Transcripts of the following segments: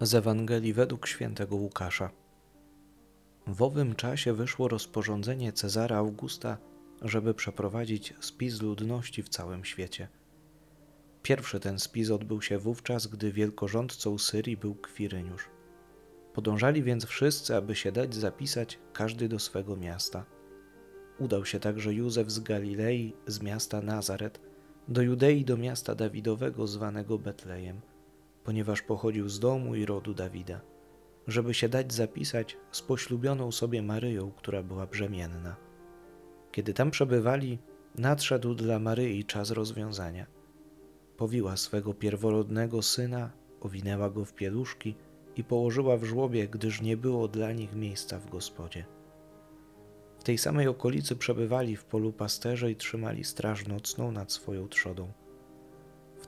Z Ewangelii według świętego Łukasza. W owym czasie wyszło rozporządzenie Cezara Augusta, żeby przeprowadzić spis ludności w całym świecie. Pierwszy ten spis odbył się wówczas, gdy wielkorządcą Syrii był Kwiryniusz. Podążali więc wszyscy, aby się dać zapisać, każdy do swego miasta. Udał się także Józef z Galilei, z miasta Nazaret, do Judei, do miasta Dawidowego zwanego Betlejem – ponieważ pochodził z domu i rodu Dawida, żeby się dać zapisać z poślubioną sobie Maryją, która była brzemienna. Kiedy tam przebywali, nadszedł dla Maryi czas rozwiązania. Powiła swego pierworodnego syna, owinęła go w pieluszki i położyła w żłobie, gdyż nie było dla nich miejsca w gospodzie. W tej samej okolicy przebywali w polu pasterze i trzymali straż nocną nad swoją trzodą.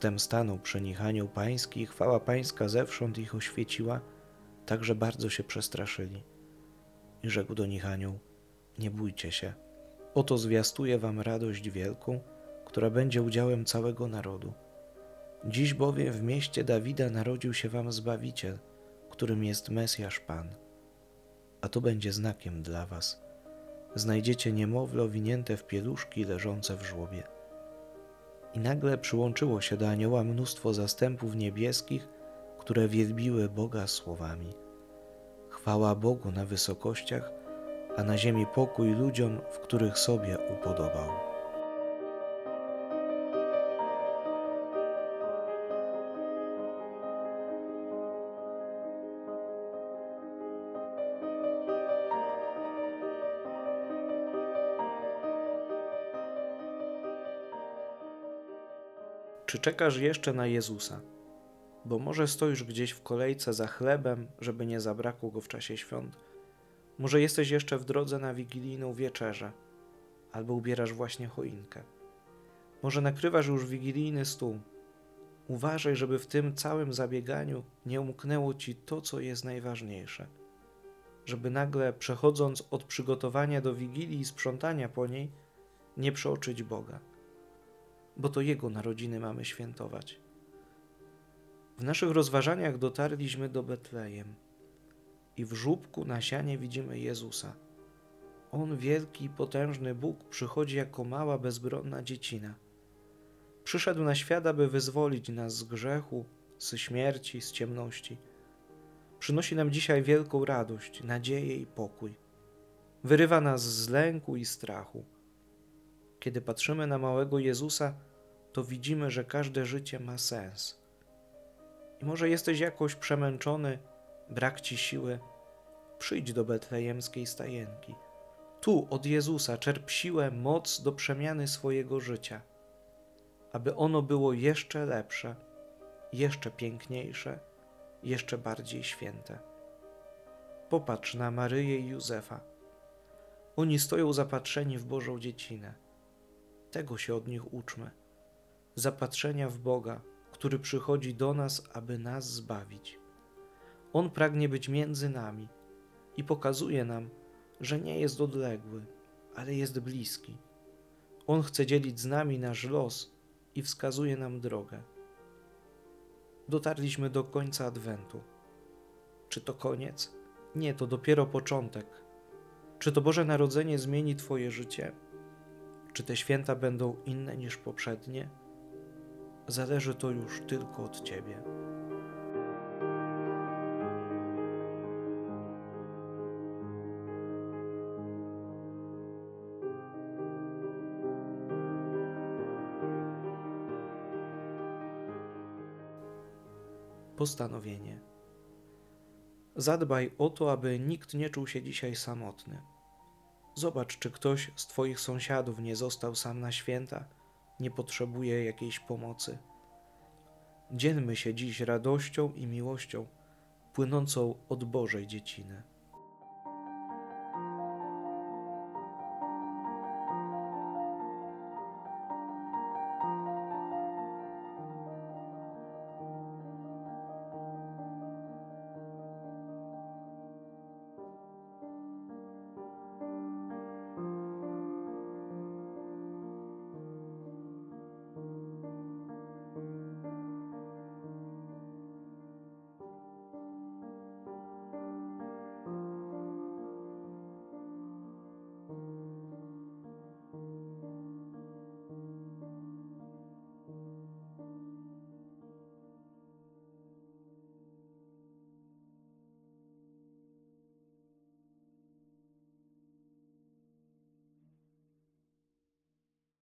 Wtem stanął przy nich anioł pański i chwała pańska zewsząd ich oświeciła, tak że bardzo się przestraszyli. I rzekł do nich anioł, nie bójcie się, oto zwiastuję wam radość wielką, która będzie udziałem całego narodu. Dziś bowiem w mieście Dawida narodził się wam Zbawiciel, którym jest Mesjasz Pan. A to będzie znakiem dla was. Znajdziecie niemowlę owinięte w pieluszki leżące w żłobie. I nagle przyłączyło się do anioła mnóstwo zastępów niebieskich, które wielbiły Boga słowami: Chwała Bogu na wysokościach, a na ziemi pokój ludziom, w których sobie upodobał. Czy czekasz jeszcze na Jezusa? Bo może stoisz gdzieś w kolejce za chlebem, żeby nie zabrakło go w czasie świąt. Może jesteś jeszcze w drodze na wigilijną wieczerzę, albo ubierasz właśnie choinkę. Może nakrywasz już wigilijny stół. Uważaj, żeby w tym całym zabieganiu nie umknęło ci to, co jest najważniejsze. Żeby nagle, przechodząc od przygotowania do wigilii i sprzątania po niej, nie przeoczyć Boga bo to Jego narodziny mamy świętować. W naszych rozważaniach dotarliśmy do Betlejem i w żubku na sianie widzimy Jezusa. On, wielki i potężny Bóg, przychodzi jako mała, bezbronna dziecina. Przyszedł na świat, aby wyzwolić nas z grzechu, z śmierci, z ciemności. Przynosi nam dzisiaj wielką radość, nadzieję i pokój. Wyrywa nas z lęku i strachu. Kiedy patrzymy na małego Jezusa, to widzimy, że każde życie ma sens. I może jesteś jakoś przemęczony, brak ci siły, przyjdź do betlejemskiej stajenki. Tu od Jezusa czerp siłę, moc do przemiany swojego życia, aby ono było jeszcze lepsze, jeszcze piękniejsze, jeszcze bardziej święte. Popatrz na Maryję i Józefa. Oni stoją zapatrzeni w Bożą dziecinę. Tego się od nich uczmy zapatrzenia w Boga, który przychodzi do nas, aby nas zbawić. On pragnie być między nami i pokazuje nam, że nie jest odległy, ale jest bliski. On chce dzielić z nami nasz los i wskazuje nam drogę. Dotarliśmy do końca Adwentu. Czy to koniec? Nie, to dopiero początek. Czy to Boże Narodzenie zmieni Twoje życie? Czy te święta będą inne niż poprzednie? Zależy to już tylko od Ciebie. Postanowienie. Zadbaj o to, aby nikt nie czuł się dzisiaj samotny. Zobacz, czy ktoś z Twoich sąsiadów nie został sam na święta nie potrzebuje jakiejś pomocy. Dzielmy się dziś radością i miłością płynącą od Bożej dzieciny.